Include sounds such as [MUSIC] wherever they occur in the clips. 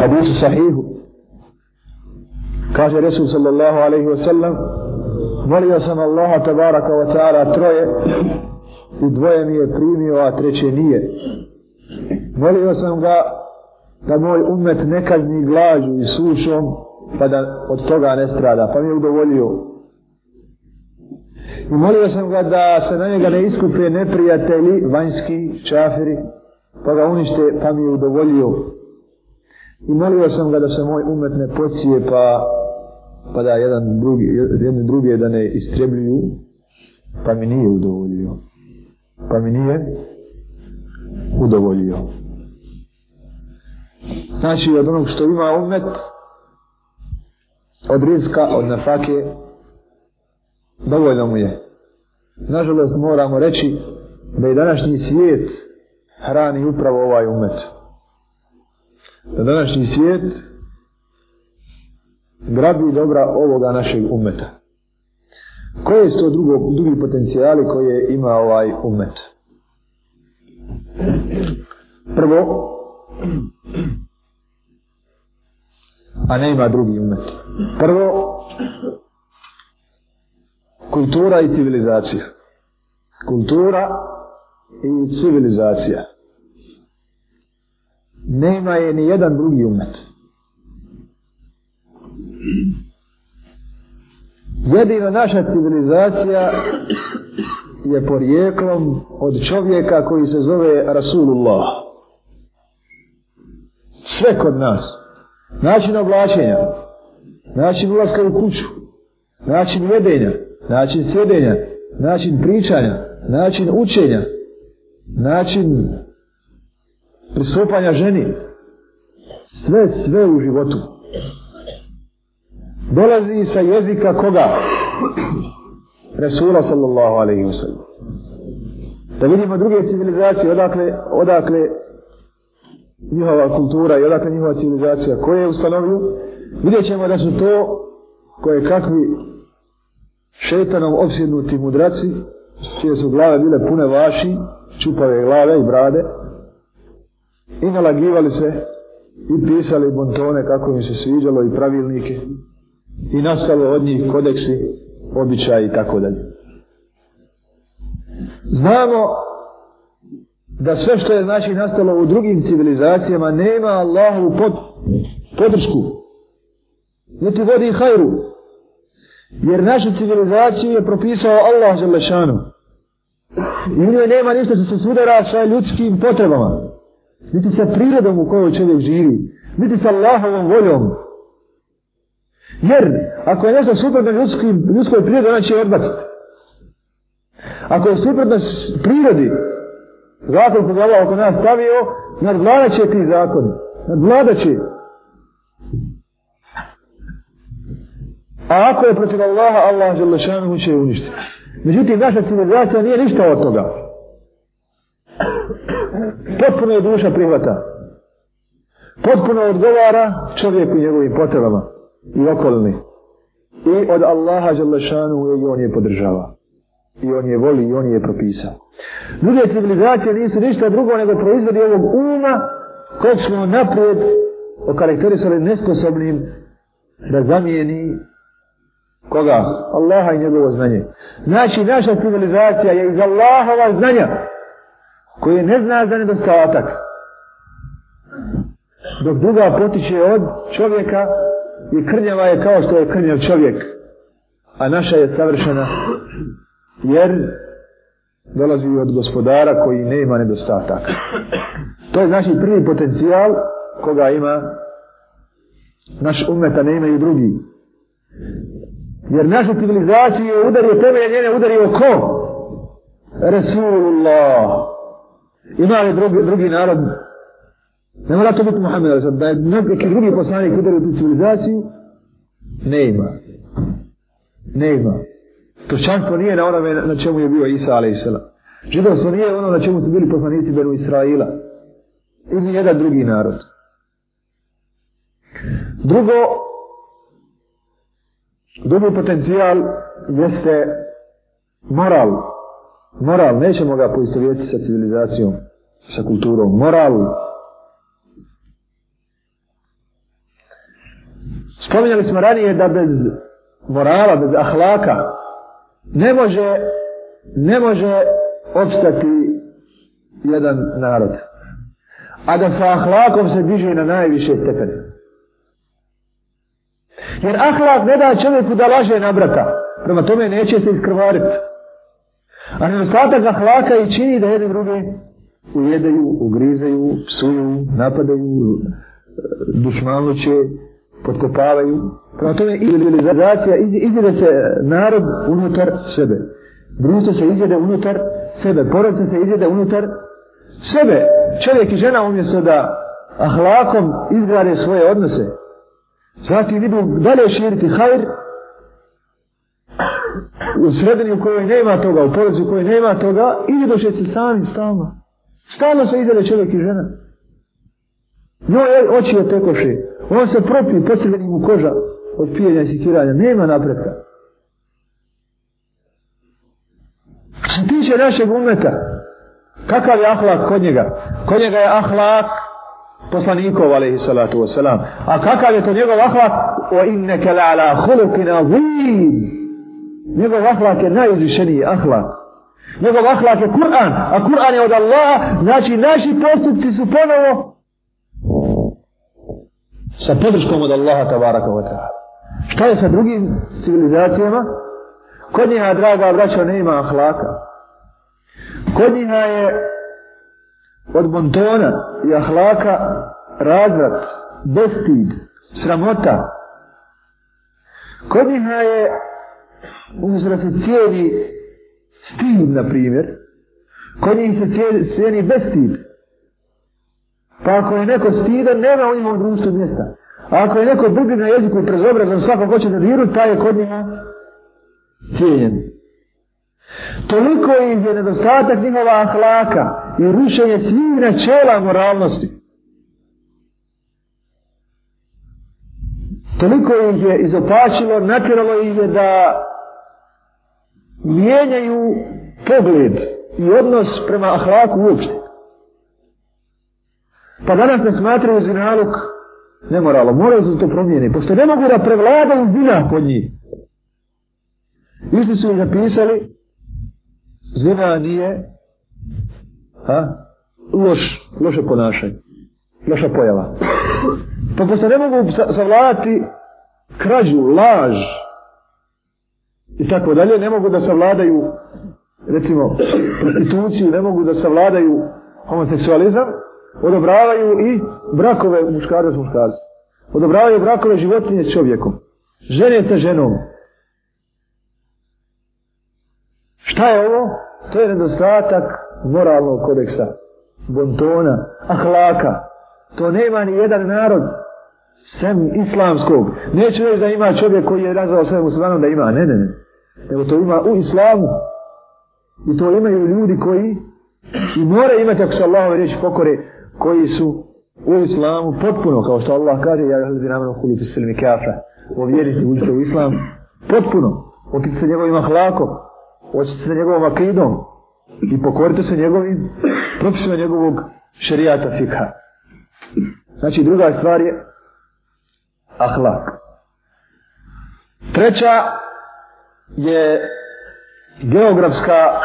hadisu sahihu. Kaže Resul sallallahu alaihi wa sallam, molio sam Allaha tabaraka wa ta'ala troje i dvoje mi je primio, a treće nije. Molio sam ga da moj umet ne kazni glađu i sušom, pa da od toga ne strada, pa mi je udovoljio. I molio sam ga da se na njega ne iskupe neprijatelji, vanjski, čafiri, pa ga unište, pa mi je udovoljio i molio sam ga da se moj umet ne pocije pa, pa da jedan drugi, jedne druge da ne istrebljuju, pa mi nije udovoljio. Pa mi nije udovoljio. Znači od onog što ima umet, od rizka, od nafake, dovoljno mu je. Nažalost moramo reći da je današnji svijet hrani upravo ovaj umet. Umet da današnji svijet grabi dobra ovoga našeg umeta. Koje su to drugo, drugi potencijali koje ima ovaj umet? Prvo, a ne ima drugi umet. Prvo, kultura i civilizacija. Kultura i civilizacija. Kultura i civilizacija nema je ni jedan drugi umet. Jedino naša civilizacija je porijeklom od čovjeka koji se zove Rasulullah. Sve kod nas. Način oblačenja, način ulaska u kuću, način jedenja, način sjedenja, način pričanja, način učenja, način pristupanja ženi, sve, sve u životu. Dolazi sa jezika koga? Resula sallallahu alaihi wa sallam. Da vidimo druge civilizacije, odakle, odakle njihova kultura i odakle njihova civilizacija koje je ustanovio, vidjet ćemo da su to koje kakvi šeitanom obsjednuti mudraci, čije su glave bile pune vaši, čupave glave i brade, i nalagivali se i pisali bontone kako im se sviđalo i pravilnike i nastalo od njih kodeksi, običaj i tako dalje. Znamo da sve što je znači nastalo u drugim civilizacijama nema Allahu pod, podršku. Ne ti vodi hajru. Jer našu civilizaciju je propisao Allah Želešanu. I u njoj nema ništa što se sudara sa ljudskim potrebama niti sa prirodom u kojoj čovjek živi, niti sa Allahovom voljom. Jer, ako je nešto suprotno ljudskoj, ljudskoj prirodi, ona će odbaciti. Ako je suprotno prirodi, zakon koji Allah oko nas stavio, nadvladat će ti zakon. Nadvladat će. A ako je protiv Allaha, Allah će uništiti. Međutim, naša civilizacija nije ništa od toga potpuno je duša prihvata. Potpuno odgovara čovjeku i njegovim potrebama i okolini. I od Allaha Đalešanu je i on je podržava. I on je voli i on je propisao. Druge civilizacije nisu ništa drugo nego proizvodi ovog uma kog smo naprijed okarakterisali nesposobnim da zamijeni koga? Allaha i njegovo znanje. Znači, naša civilizacija je iz Allahova znanja koje ne zna za nedostatak. Dok druga potiče od čovjeka i krnjava je kao što je krnjav čovjek. A naša je savršena jer dolazi od gospodara koji ne ima nedostatak. To je znači prvi potencijal koga ima naš umeta ne imaju drugi. Jer naša civilizacija je udario temelje njene, udario ko? Resulullah. Ima li drugi, drugi narod? Ne mora to biti Muhammed, ali da je neki drugi poslanik udari u tu civilizaciju, ne ima. Ne ima. Kršćanstvo nije na onome na čemu je bio Isa, ali Isela. Židovstvo nije ono na čemu su bili poslanici Benu Israila. I ni jedan drugi narod. Drugo, drugi potencijal jeste moral. Moral. Moral, nećemo ga poistovjeti sa civilizacijom, sa kulturom. Moral. Spominjali smo ranije da bez morala, bez ahlaka, ne može, ne može opstati jedan narod. A da sa ahlakom se diže na najviše stepene. Jer ahlak ne da čovjeku da laže na brata. Prema tome neće se iskrvariti. A nedostatak ahlaka i čini da jedne druge ujedaju, ugrizaju, psuju, napadaju, e, dušmanuće, potkopavaju. Prema tome idealizacija, izjede se narod unutar sebe. Društvo se izjede unutar sebe. Porodca se izjede unutar sebe. Čovjek i žena umjesto da ahlakom izgrade svoje odnose. Zatim idu dalje širiti hajr, u sredini u kojoj nema toga, u porodicu u kojoj nema toga, ide do šeće sami stalno. Stalno se izdele čovjek i žena. No, je, oči je tekoše. On se propi posljedeni mu koža od pijenja i sikiranja. Nema napretka. Što se tiče našeg umeta, kakav je ahlak kod njega? Kod njega je ahlak poslanikov, alaihi salatu wasalam. A kakav je to njegov ahlak? O inneke la'ala hulukin azim. Njegov ahlak je najizvišeniji ahlak. Njegov ahlak je Kur'an, a Kur'an je od Allaha, znači naši postupci su ponovo sa podrškom od Allaha tabaraka wa ta'ala. Šta je sa drugim civilizacijama? Kod njiha, draga braćo, ne ima ahlaka. Kod njiha je od bontona i ahlaka razvrat, bestid, sramota. Kod njiha je Umjesto da se cijeni stid, na primjer, kod njih se cijeni bez stid. Pa ako je neko stidan, nema u njimom društvu mjesta. A ako je neko brbljiv na jeziku i prezobrazan svako ko će da diru, taj je kod njima cijenjen. Toliko im je nedostatak njihova ahlaka i rušenje svih načela moralnosti. Toliko ih je izopačilo, natjeralo ih je da mijenjaju pogled i odnos prema ahlaku uopšte. Pa danas ne smatraju zinaluk nemoralo. Moraju se to promijeni, pošto ne mogu da prevladaju zina kod njih. Išli su ih napisali, zina nije ha, loš, loše ponašanje, loša pojava. Pa pošto ne mogu savladati krađu, laž, i tako dalje, ne mogu da savladaju recimo prostituciju, ne mogu da savladaju homoseksualizam, odobravaju i brakove muškarca s muškarcem. Odobravaju brakove životinje s čovjekom. Žene sa ženom. Šta je ovo? To je nedostatak moralnog kodeksa, bontona, ahlaka. To nema ni jedan narod sem islamskog. Neću reći da ima čovjek koji je razvao sve muslimanom da ima. Ne, ne, ne nego to ima u islamu. I to imaju ljudi koji i mora imati, ako se Allahove reći pokore, koji su u islamu potpuno, kao što Allah kaže, ja bih nam u kulitu silmi kafa, ovjeriti uđite u islam, potpuno, opiti se njegovim ahlakom, očite se njegovom akidom i pokorite se njegovim propisima njegovog šerijata fikha. Znači, druga stvar je ahlak. Treća je geografska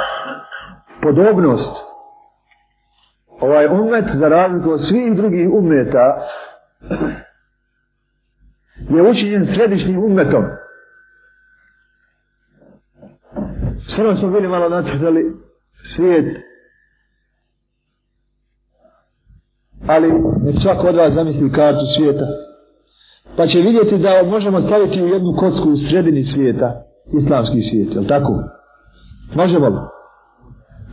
podobnost ovaj umet za razliku od svih drugih umeta je učinjen središnjim umetom. Sada smo bili malo nacrtali svijet, ali nek svako od vas zamisli kartu svijeta, pa će vidjeti da možemo staviti u jednu kocku u sredini svijeta, islamski svijet, je li tako? Može vam?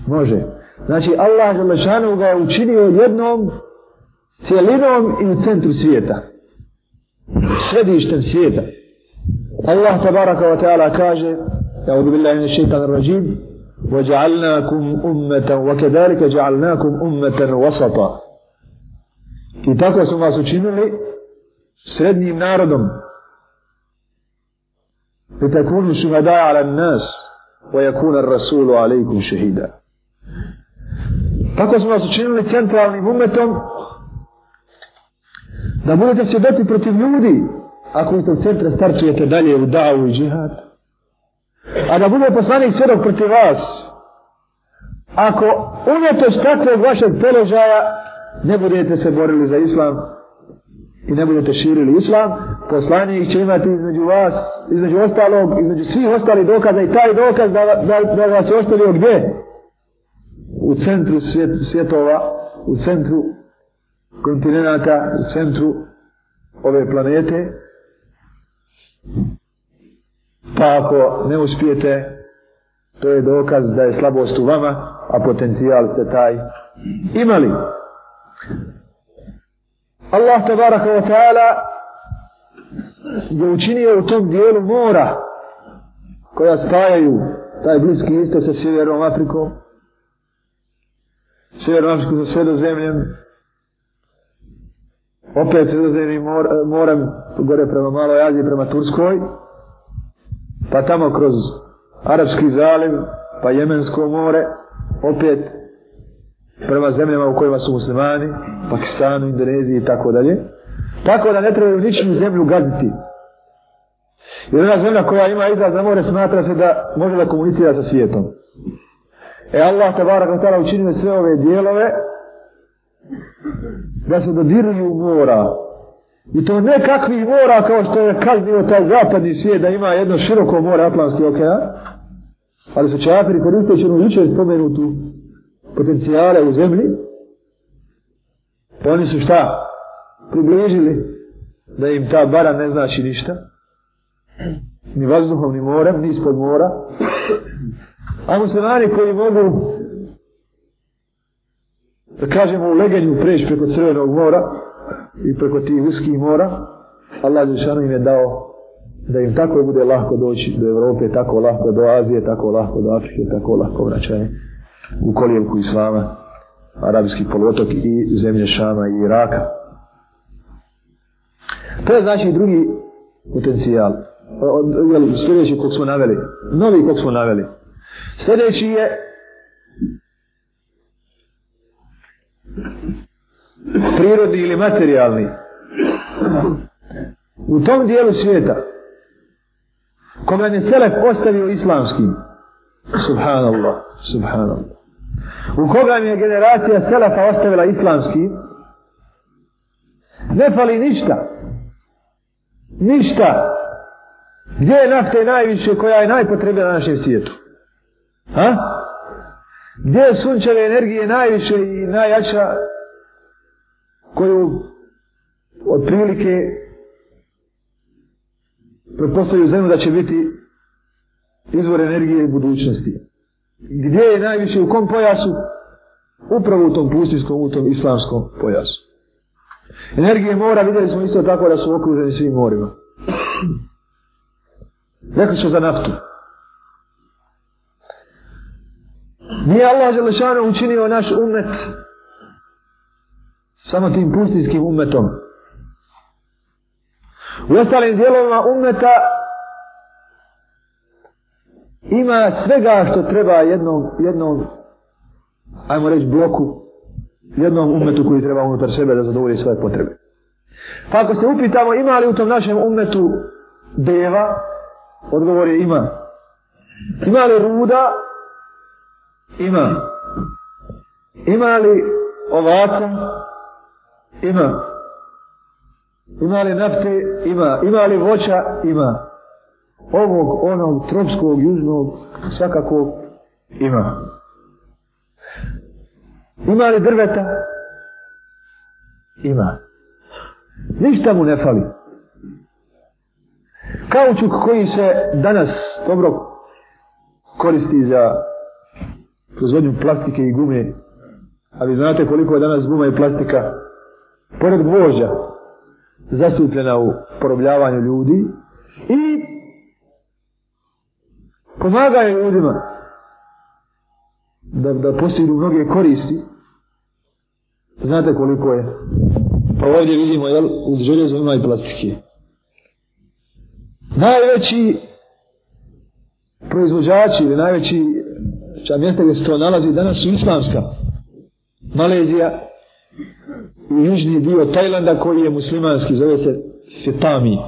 Može. Znači, Allah Želešanu ga je učinio jednom cijelinom i u centru svijeta. Središtem svijeta. Allah tabaraka wa ta'ala kaže, ja udu billahi min šeitan rajim, wa ja'alnakum ummetan, wa kedalika ja'alnakum ummetan wasata. I tako smo vas učinili srednjim narodom, لتكون شهداء على الناس ويكون الرسول عليكم شهيدا Tako smo vas učinili centralnim umetom da budete svjedoci protiv ljudi ako iz tog centra starčujete dalje u davu i džihad. A da bude poslanik svjedok protiv vas ako unjetoš takvog vašeg položaja ne budete se borili za islam i ne budete širili islam, poslanik će imati između vas, između ostalog, između svih ostalih dokaza i taj dokaz da, da, da vas je ostavio gdje? U centru svjet, svjetova, u centru kontinenta, u centru ove planete. Pa ako ne uspijete, to je dokaz da je slabost u vama, a potencijal ste taj imali. Allah tabaraka wa ta'ala je učinio u tom dijelu mora koja spajaju taj bliski istok sa Sjevernom Afrikom Sjevernom Afrikom sa sredozemljem opet sredozemljim mor, morem gore prema Maloj Aziji, prema Turskoj pa tamo kroz Arabski zaliv pa Jemensko more opet prema zemljama u kojima su muslimani, Pakistanu, Indoneziji i tako dalje. Tako da ne trebaju ničinu zemlju gaziti. Jer ona zemlja koja ima izraz na more smatra se da može da komunicira sa svijetom. E Allah te barak tala učinio sve ove dijelove da se dodiruju mora. I to ne kakvi mora kao što je kaznio taj zapadni svijet da ima jedno široko more Atlantski okean. Ali su čafiri koristeći ono jučer spomenutu potencijale u zemlji, oni su šta? Približili da im ta bara ne znači ništa. Ni vazduhom, ni morem, ni ispod mora. A muslimani koji mogu da kažemo u legenju preći preko crvenog mora i preko tih uskih mora, Allah Žešanu im je dao da im tako bude lahko doći do Evrope, tako lahko do Azije, tako lahko do Afrike, tako lahko vraćanje u kolijevku islama, arabijski poluotok i zemlje Šama i Iraka. To je znači drugi potencijal. Od, jel, sljedeći kog smo naveli. Novi kog smo naveli. Sljedeći je prirodni ili materijalni. U tom dijelu svijeta kome je Selef ostavio islamskim. Subhanallah, subhanallah u koga mi je generacija Selefa ostavila islamski, ne fali ništa. Ništa. Gdje je nafte najviše koja je najpotrebna na našem svijetu? Ha? Gdje je sunčeve energije najviše i najjača koju od prilike pretpostavljaju zemlju da će biti izvor energije i budućnosti gdje je najviše u kom pojasu? Upravo u tom pustinskom, u tom islamskom pojasu. Energije mora, vidjeli smo isto tako da su okruženi svim morima. [CLEARS THROAT] Rekli smo za naftu. Nije Allah Želešanu učinio naš umet samo tim pustinskim umetom. U ostalim dijelovima umeta ima svega što treba jednom, jednom ajmo reći, bloku, jednom umetu koji treba unutar sebe da zadovolji svoje potrebe. Pa ako se upitamo ima li u tom našem umetu deva, odgovor je ima. Ima li ruda? Ima. Ima li ovaca? Ima. Ima li nafte? Ima. Ima li voća? Ima. Ima ovog, onog, tropskog, južnog, svakako ima. Ima li drveta? Ima. Ništa mu ne fali. Kaučuk koji se danas dobro koristi za proizvodnju plastike i gume, ali znate koliko je danas guma i plastika, pored gvožđa, zastupljena u porobljavanju ljudi, i pomaga je ljudima da, da postignu mnoge koristi. Znate koliko je. Pa ovdje vidimo, jel, uz željezo ima i plastike. Najveći proizvođači ili najveći ča mjesta gdje se to nalazi danas su islamska Malezija i južni dio Tajlanda koji je muslimanski, zove se Fetami.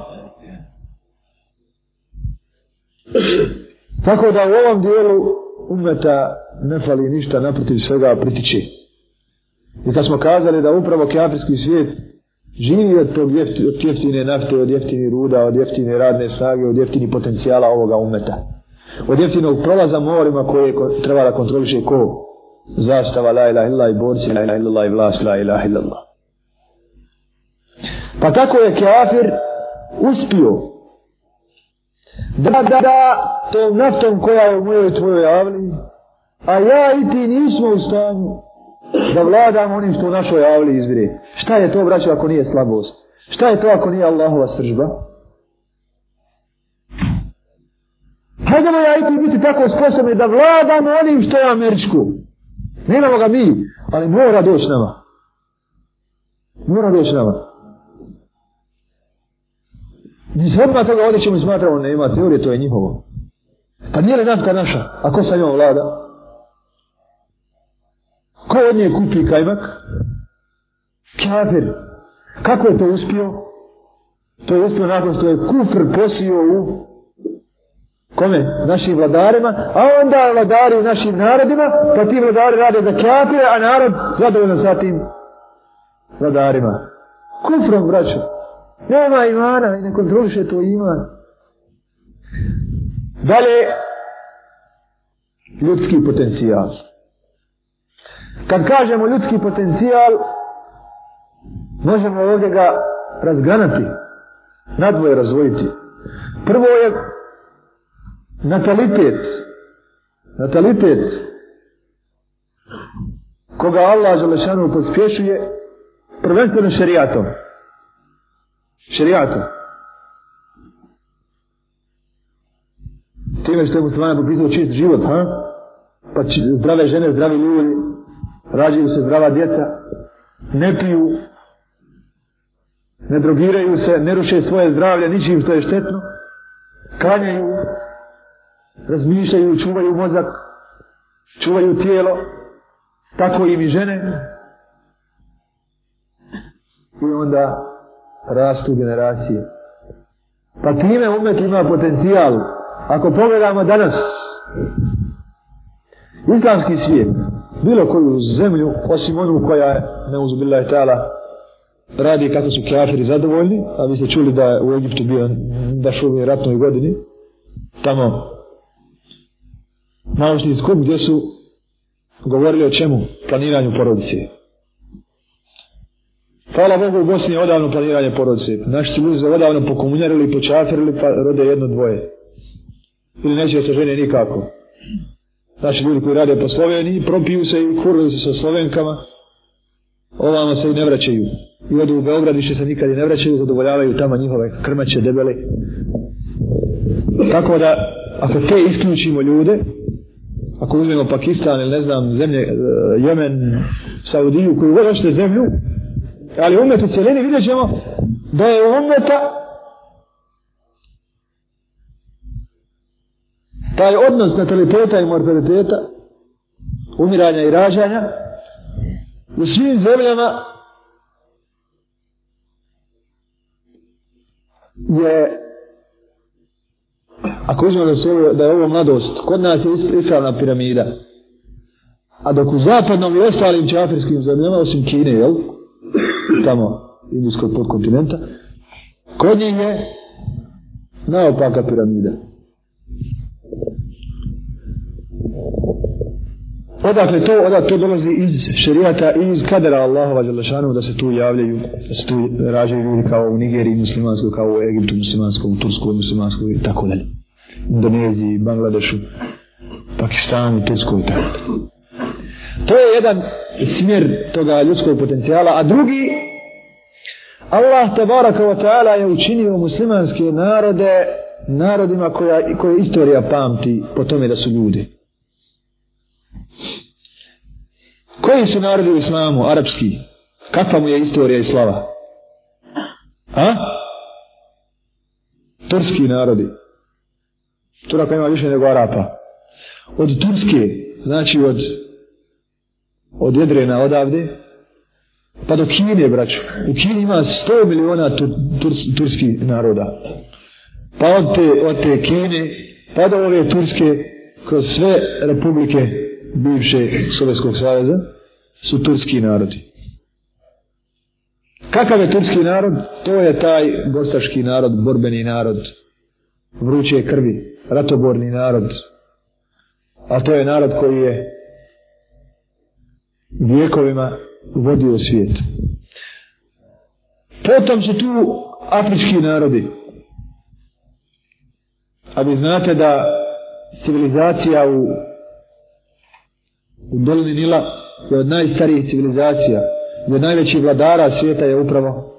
Tako da u ovom dijelu umeta ne fali ništa, naprotiv svega pritiče. I kad smo kazali da upravo kafirski svijet živi od, tog jefti, od jeftine nafte, od jeftine ruda, od jeftine radne snage, od jeftine potencijala ovoga umeta. Od jeftinog prolaza morima koje treba da kontroliše ko? Zastava la ilaha illa i borci, la ilaha illa i vlast, la ilaha illa Pa tako je kafir uspio da, da, da, tom naftom koja je u mojoj tvojoj javli, a ja i ti nismo u stanju da vladamo onim što u našoj javli izvire. Šta je to, braćo, ako nije slabost? Šta je to ako nije Allahova sržba? Hajdemo ja i ti biti tako sposobni da vladamo onim što je američko. Nemamo ga mi, ali mora doći nama. Mora doći nama. Mi se odmah toga ovdje ćemo izmatramo, ne ima teorije, to je njihovo. Pa nije li nafta naša? A ko sa njom vlada? Ko od nje kupi kajmak? Kjafir. Kako je to uspio? To je uspio nakon što je kufr posio u kome? Našim vladarima, a onda vladari u našim narodima, pa ti vladari rade za kjafire, a narod zadovoljno sa tim vladarima. Kufrom, braćom. Nema imana i ne kontroliše to iman. Dalje, ljudski potencijal. Kad kažemo ljudski potencijal, možemo ovdje ga razganati, nadvoje razvojiti. Prvo je natalitet. Natalitet koga Allah Želešanu pospješuje prvenstveno šerijatom šerijatom. Time što je muslimana popisao čist život, ha? Pa či, zdrave žene, zdravi ljudi, rađaju se zdrava djeca, ne piju, ne drogiraju se, ne ruše svoje zdravlje, ničim što je štetno, kanjaju, razmišljaju, čuvaju mozak, čuvaju tijelo, tako im i žene. I onda rastu generacije. Pa time umet ima potencijal. Ako pogledamo danas, islamski svijet, bilo koju zemlju, osim onu koja je neuzubila i tala, radi kako su kafiri zadovoljni, a vi ste čuli da je u Egiptu bio baš u ratnoj godini, tamo naučni skup gdje su govorili o čemu? Planiranju porodice. Hvala Bogu, u Bosni je odavno planiranje porodice. Naši su ljudi odavno pokomunjarili, počafirili, pa rode jedno dvoje. Ili neće se žene nikako. Naši ljudi koji rade po Sloveniji, propiju se i kurvaju se sa Slovenkama, ovamo se i ne vraćaju. I odu u Beograd, više se nikad i ne vraćaju, zadovoljavaju tamo njihove krmaće, debele. Tako da, ako te isključimo ljude, ako uzmemo Pakistan ili ne znam, zemlje, e, Jemen, Saudiju, koju vodašte zemlju, Ali umet u cijelini vidjet ćemo da je umeta taj odnos nataliteta i mortaliteta, umiranja i rađanja, u svim zemljama je Ako uzmemo da, ovo, da je ovo mladost, kod nas je ispravna piramida. A dok u zapadnom i ostalim čafirskim zemljama, osim Kine, jel? tamo indijskog podkontinenta, kod njih je naopaka piramida. Odakle to, odak to dolazi iz šerijata i iz kadera Allahova Đalešanu da se tu javljaju, da se tu rađaju ljudi kao u Nigeriji muslimanskoj, kao u Egiptu muslimanskoj, u Turskoj muslimanskoj i tako dalje. Indoneziji, Bangladešu, Pakistanu, Turskoj i tako dalje. To je jedan i smjer toga ljudskog potencijala, a drugi, Allah tabaraka wa ta'ala je učinio muslimanske narode narodima koja, koje istorija pamti po tome da su ljudi. Koji su narodi u islamu, arapski? Kakva mu je istorija i slava? A? Turski narodi. Turaka ima više nego Arapa. Od Turske, znači od od Jedrena odavde, pa do Kine, braću. U Kini ima 100 miliona tur, tur, turskih naroda. Pa od te, od te Kine, pa do ove Turske, kroz sve republike bivše Sovjetskog savjeza, su turski narodi. Kakav je turski narod? To je taj gostaški narod, borbeni narod, vruće krvi, ratoborni narod. A to je narod koji je vijekovima vodio svijet. Potom su tu afrički narodi. A vi znate da civilizacija u, u dolini Nila je od najstarijih civilizacija i od najvećih vladara svijeta je upravo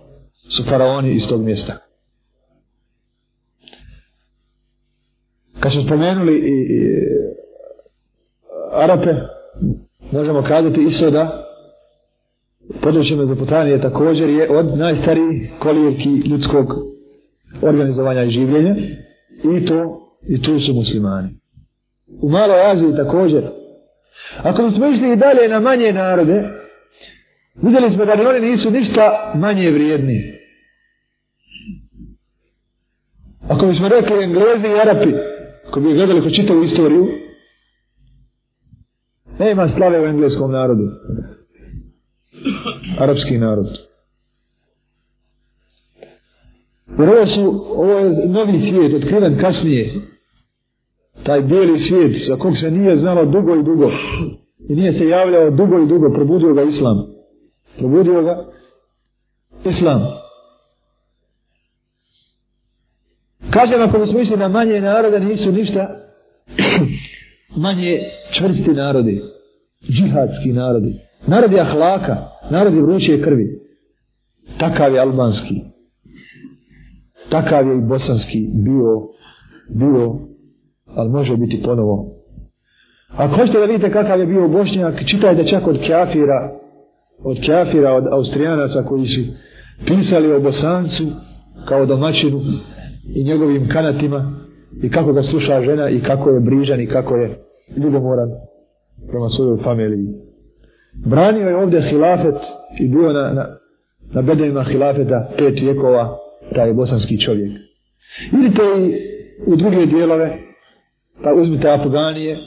su faraoni iz tog mjesta. Kad su spomenuli i, i Arape, možemo kazati isto da područje Mezopotamije također je od najstarijih kolijevki ljudskog organizovanja i življenja i to i tu su muslimani. U Maloj Aziji također. Ako smo išli i dalje na manje narode, vidjeli smo da ni oni nisu ništa manje vrijedni. Ako bismo rekli Englezi i Arapi, ako bi gledali ko čitavu istoriju, Nema slave u engleskom narodu. Arapski narod. Jer ovo su, ovo je novi svijet, otkriven kasnije. Taj bijeli svijet za kog se nije znalo dugo i dugo. I nije se javljao dugo i dugo, probudio ga islam. Probudio ga islam. Kažem, ako bismo išli na manje narode, nisu ništa manje čvrsti narodi, džihadski narodi, narodi ahlaka, narodi vruće krvi. Takav je albanski, takav je i bosanski bio, bio, ali može biti ponovo. Ako hoćete da vidite kakav je bio Bošnjak, čitajte čak od Kjafira, od Kjafira, od Austrijanaca koji su pisali o Bosancu kao domaćinu i njegovim kanatima i kako ga sluša žena i kako je brižan i kako je ljubomoran prema svojoj familiji. Branio je ovdje hilafet i bio na, na, na bedenima hilafeta pet vjekova taj bosanski čovjek. Idite i u druge dijelove, pa uzmite Afganije,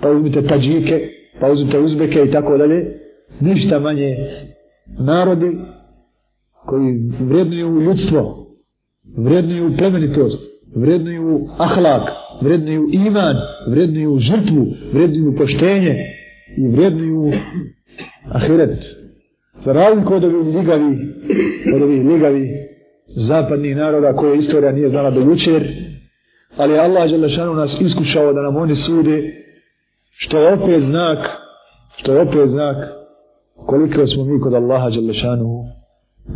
pa uzmite Tađike, pa uzmite Uzbeke i tako dalje. Ništa manje narodi koji vrednuju ljudstvo, vrednuju plemenitost, vrednuju ahlak, vrednuju iman, vrednuju žrtvu, vrednuju poštenje i vrednuju ahiret. Za razliku od ovih ligavi, od ovih ligavi zapadnih naroda koje istorija nije znala do jučer, ali je Allah Đelešanu nas iskušao da nam oni sude, što je opet znak, što je opet znak koliko smo mi kod Allaha Đelešanu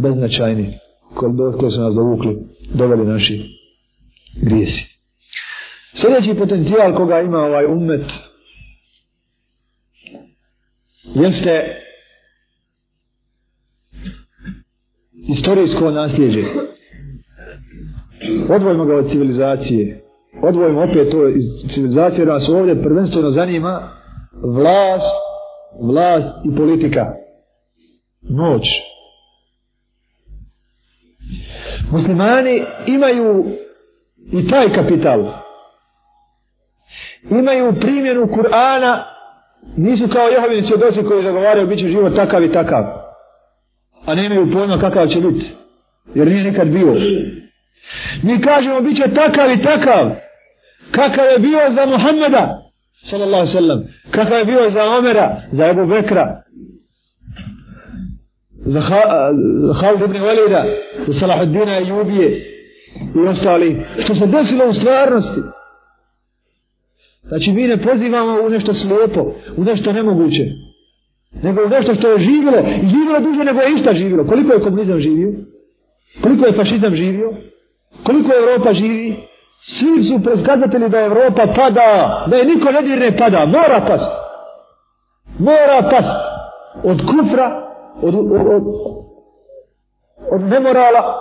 beznačajni, koliko smo nas dovukli, doveli naši grijesi. Sljedeći potencijal koga ima ovaj umet jeste istorijsko nasljeđe. Odvojimo ga od civilizacije. Odvojimo opet to iz civilizacije, jer nas ovdje prvenstveno zanima vlast, vlast i politika. Moć. Muslimani imaju i taj kapital, imaju primjenu Kur'ana, nisu kao Jehovini svjedoci koji zagovaraju bit će život takav i takav. A ne imaju pojma kakav će biti. Jer nije nikad bio. Mi kažemo bit će takav i takav. Kakav je bio za Muhammeda. Sallallahu sallam. Kakav je bio za Omera, za Ebu Bekra. Za, ha, za Halid ibn Walida. Za Salahuddina i Ljubije. I ostali. Što se desilo u stvarnosti. Znači mi ne pozivamo u nešto slijepo, u nešto nemoguće. Nego u nešto što je živilo, i živilo duže nego je išta živilo. Koliko je komunizam živio? Koliko je fašizam živio? Koliko je Evropa živi? Svi su prezgadatelji da Evropa pada, da je niko ne dirne pada. Mora past. Mora past. Od kufra, od, od, od, od nemorala,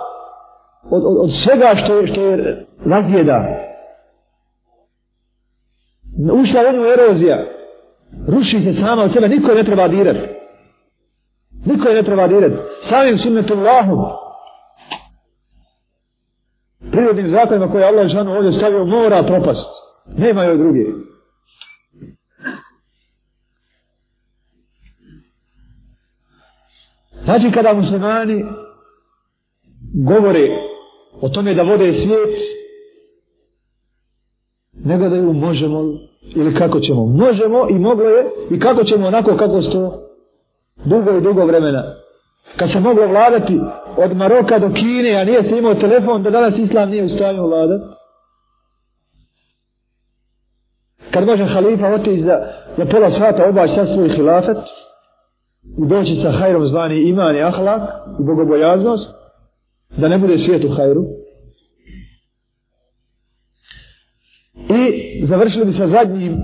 od, od, od svega što, što je razvijedano ušla u nju erozija. Ruši se sama od sebe, niko je ne treba dirati. Niko je ne treba dirati. Samim sunnetom Allahom. Prirodnim zakonima koje Allah žanu ovdje stavio mora propast. Nema joj druge. Znači kada muslimani govore o tome da vode svijet, ne gledaju možemo ili kako ćemo. Možemo i moglo je i kako ćemo onako kako sto dugo i dugo vremena. Kad se moglo vladati od Maroka do Kine, a nije se imao telefon, da danas Islam nije u stanju vladati. Kad može halifa otići za, za pola sata obaj sad svoj hilafet i doći sa hajrom zvani iman i ahlak i bogobojaznost, da ne bude svijet u hajru, I završili bi sa zadnjim,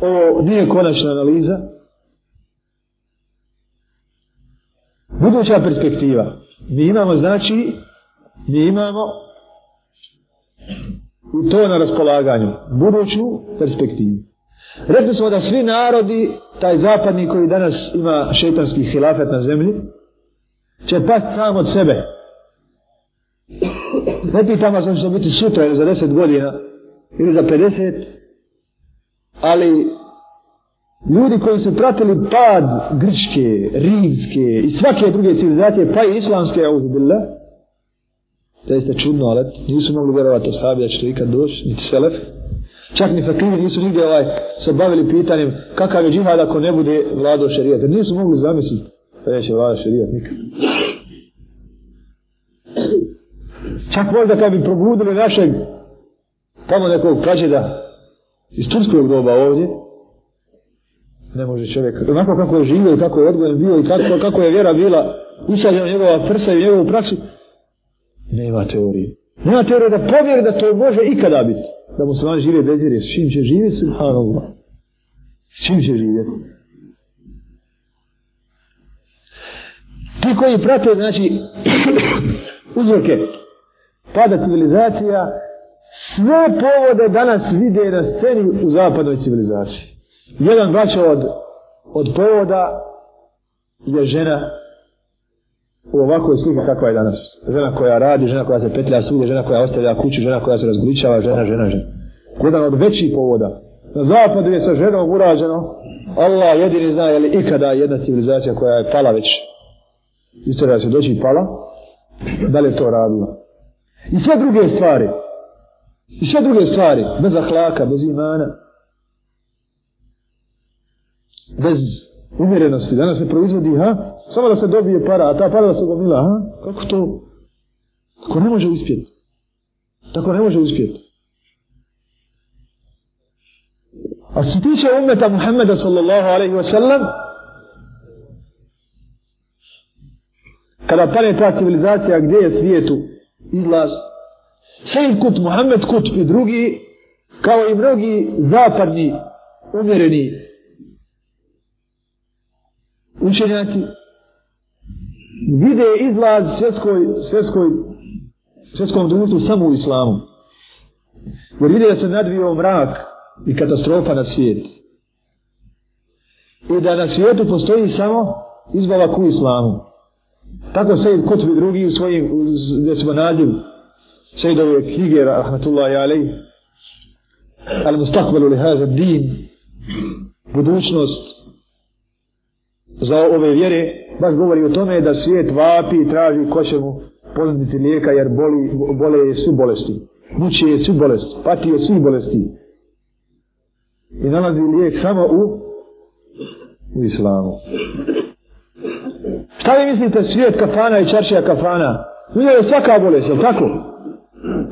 ovo nije konačna analiza, buduća perspektiva. Mi imamo, znači, mi imamo i to na raspolaganju, buduću perspektivu. Rekli smo da svi narodi, taj zapadni koji danas ima šetanski hilafet na zemlji, će pasti sam od sebe. Ne pitam vas, će biti sutra ili za deset godina, ili za 50, ali ljudi koji su pratili pad grčke, rimske i svake druge civilizacije, pa i islamske, auzubillah, da jeste čudno, ali nisu mogli vjerovati osabi da će to ikad doći, niti selef. Čak ni fakrini nisu nigdje ovaj, se bavili pitanjem kakav je džihad ako ne bude vlado šarijat. Nisu mogli zamisliti da neće vlado šarijat nikad. Čak možda kad bi probudili našeg tamo nekog prađeda iz turskog doba ovdje, ne može čovjek, onako kako je živio i kako je odgojen bio i kako, kako je vjera bila usadljena njegova prsa i njegovu praksu, nema teorije. Nema teorije da povjeri da to može ikada biti. Da mu se vam žive bez vjere. S čim će živjeti, subhanallah? S čim će živjeti? Ti koji prate, znači, [COUGHS] uzroke pada civilizacija, sve povode danas vide na sceni u zapadnoj civilizaciji. Jedan vraća od, od povoda je žena u ovakvoj slike kakva je danas. Žena koja radi, žena koja se petlja suge, žena koja ostavlja kuću, žena koja se razgoličava, žena, žena, žena. Jedan od većih povoda. Na zapadu je sa ženom urađeno, Allah jedini zna je li ikada jedna civilizacija koja je pala već. Istorija se doći pala, da li je to radila. I sve druge stvari, I sve druge stvari, bez ahlaka, bez imana, bez umjerenosti, danas se proizvodi, ha? Samo da se dobije para, a ta para da se gomila, ha? Kako to? Tako ne može uspjeti. Tako ne može uspjeti. A se tiče umeta Muhammeda sallallahu alaihi wa sallam, kada pane ta civilizacija gdje je svijetu izlaz, Šejh Kut, Muhammed Kut i drugi, kao i mnogi zapadni umjereni učenjaci, vide izlaz svjetskoj, svjetskoj, svjetskom društvu samo u islamu. Jer vide da se nadvio mrak i katastrofa na svijet. I da na svijetu postoji samo izbavak u islamu. Tako se i kutvi drugi u svojim, gdje smo nadjeli, sejdove knjige, rahmetullahi alaih, ali mustakvalu li haza din, budućnost za ove vjere, baš govori o tome da svijet vapi i traži ko će mu ponuditi lijeka, jer boli, bole je svi bolesti. Muči je svi bolesti, pati je svi bolesti. I nalazi lijek samo u, u islamu. Šta vi mislite svijet kafana i čaršija kafana? Uvijek je svaka bolest, je tako?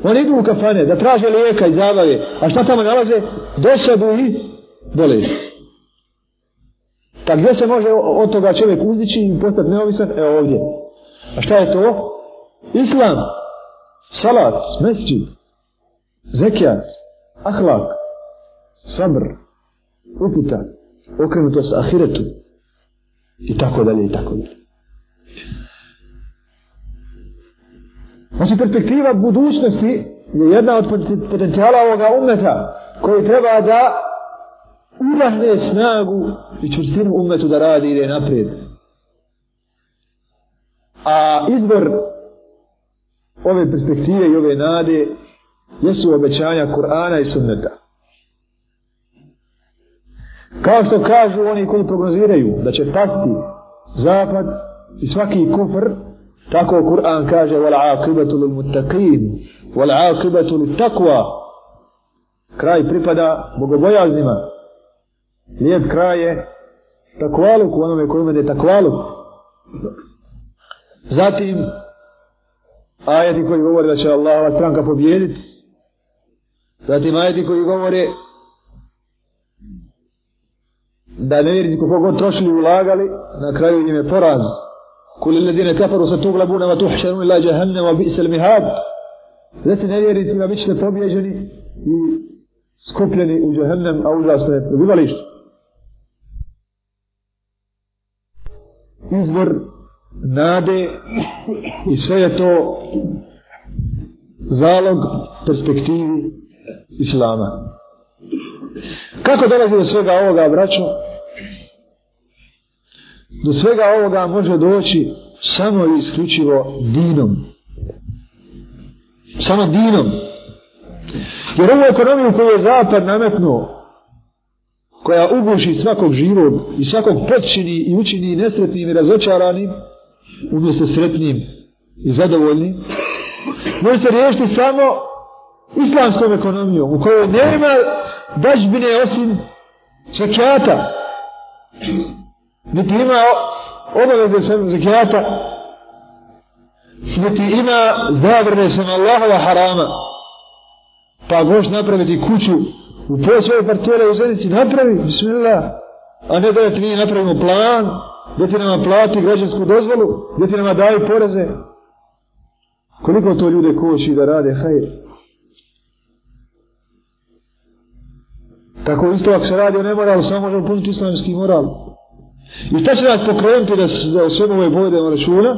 Oni idu u kafane da traže lijeka i zabave, a šta tamo nalaze? Dosadu i bolest. Pa gdje se može od toga čovjek uzdići i postati neovisan? Evo ovdje. A šta je to? Islam, salat, mesđid, zekijat, ahlak, sabr, uputa, okrenutost ahiretu i tako dalje i tako dalje. Znači perspektiva budućnosti je jedna od potencijala ovoga umeta koji treba da urahne snagu i čvrstinu umetu da radi i ide naprijed. A izbor ove perspektive i ove nade jesu obećanja Kur'ana i sunneta. Kao što kažu oni koji prognoziraju da će pasti zapad i svaki kufr Tako Kur'an kaže wal aqibatu lil muttaqin wal aqibatu lit taqwa. Kraj pripada bogobojaznima. Lijep kraj je takvaluk onome koji umede takvaluk. Zatim ajeti koji govore da će Allahova stranka pobjediti. Zatim ajeti koji govore da ne vjeriti kako god trošili ulagali, na kraju im je poraz. كل الذين كفروا ستغلبون وتحشرون الى جهنم وبئس المهاد Zatim ne vjernici ima biće pobjeđeni i skupljeni u džahennem, a užasno je prebivalište. Izvor nade i sve je to zalog perspektivi Islama. Kako dolazi do svega ovoga, braćo? Do svega ovoga može doći samo i isključivo dinom. Samo dinom. Jer ovu ekonomiju koju je zapad nametnuo, koja uguši svakog živog i svakog počini i učini nesretnim i razočaranim, umjesto sretnim i zadovoljnim, može se riješiti samo islamskom ekonomijom, u kojoj nema dađbine osim čakijata niti ima obaveze sam zekijata, niti ima zabrne sam Allahova harama, pa goš napraviti kuću u posvoje parcele u zadici, napravi, bismillah, a ne da ti nije napravimo plan, da ti nama plati građansku dozvolu, da ti nama daju poreze. Koliko to ljude koči da rade hajr? Tako isto ako se radi o nemoralu, samo možemo puniti islamski moral. moral. I šta će nas pokrenuti da, da o svemu ovoj boj demo računa?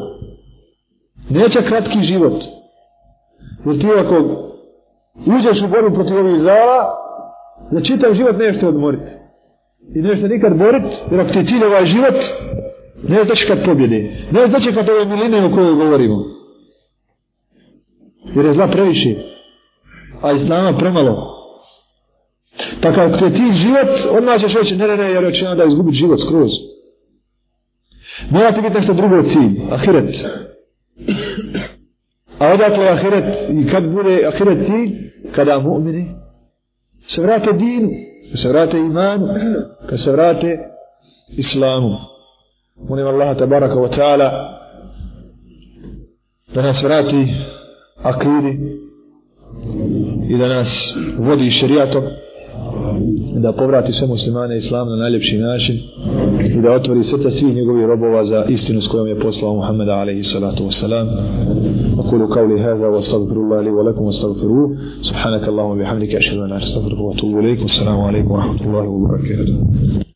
Neće kratki život. Jer ti ako uđeš u boru protiv ovih zala, na čitav život nešto odmoriti. I nešto nikad boriti, jer ako ti je cilj ovaj život, ne znači kad pobjede. Ne znači kad ove miline o kojoj govorimo. Jer je zla previše. A islama premalo. Pa kao ti je cilj život, odmah ćeš reći, ne, ne, ne, jer ja da izgubit život skroz. Morate biti nešto drugo cilj, ahiret. A odakle ahiret i kad bude ahiret cilj, kada mu'mini se vrate dinu, kad se vrate imanu, kad se vrate islamu. Molim Allaha tabaraka wa ta'ala da nas vrati akidi i da nas vodi šerijatom da povrati sve muslimane islam na najljepši način. Amen i da otvori srca svih njegovih robova za istinu s kojom je poslao Muhammed alaihi salatu wasalam akulu kavli hada wa stavfirullah li wa lakum wa stavfiru subhanaka Allahum bihamdika ašhidu anar stavfiru wa tubu alaikum assalamu alaikum wa rahmatullahi wa barakatuh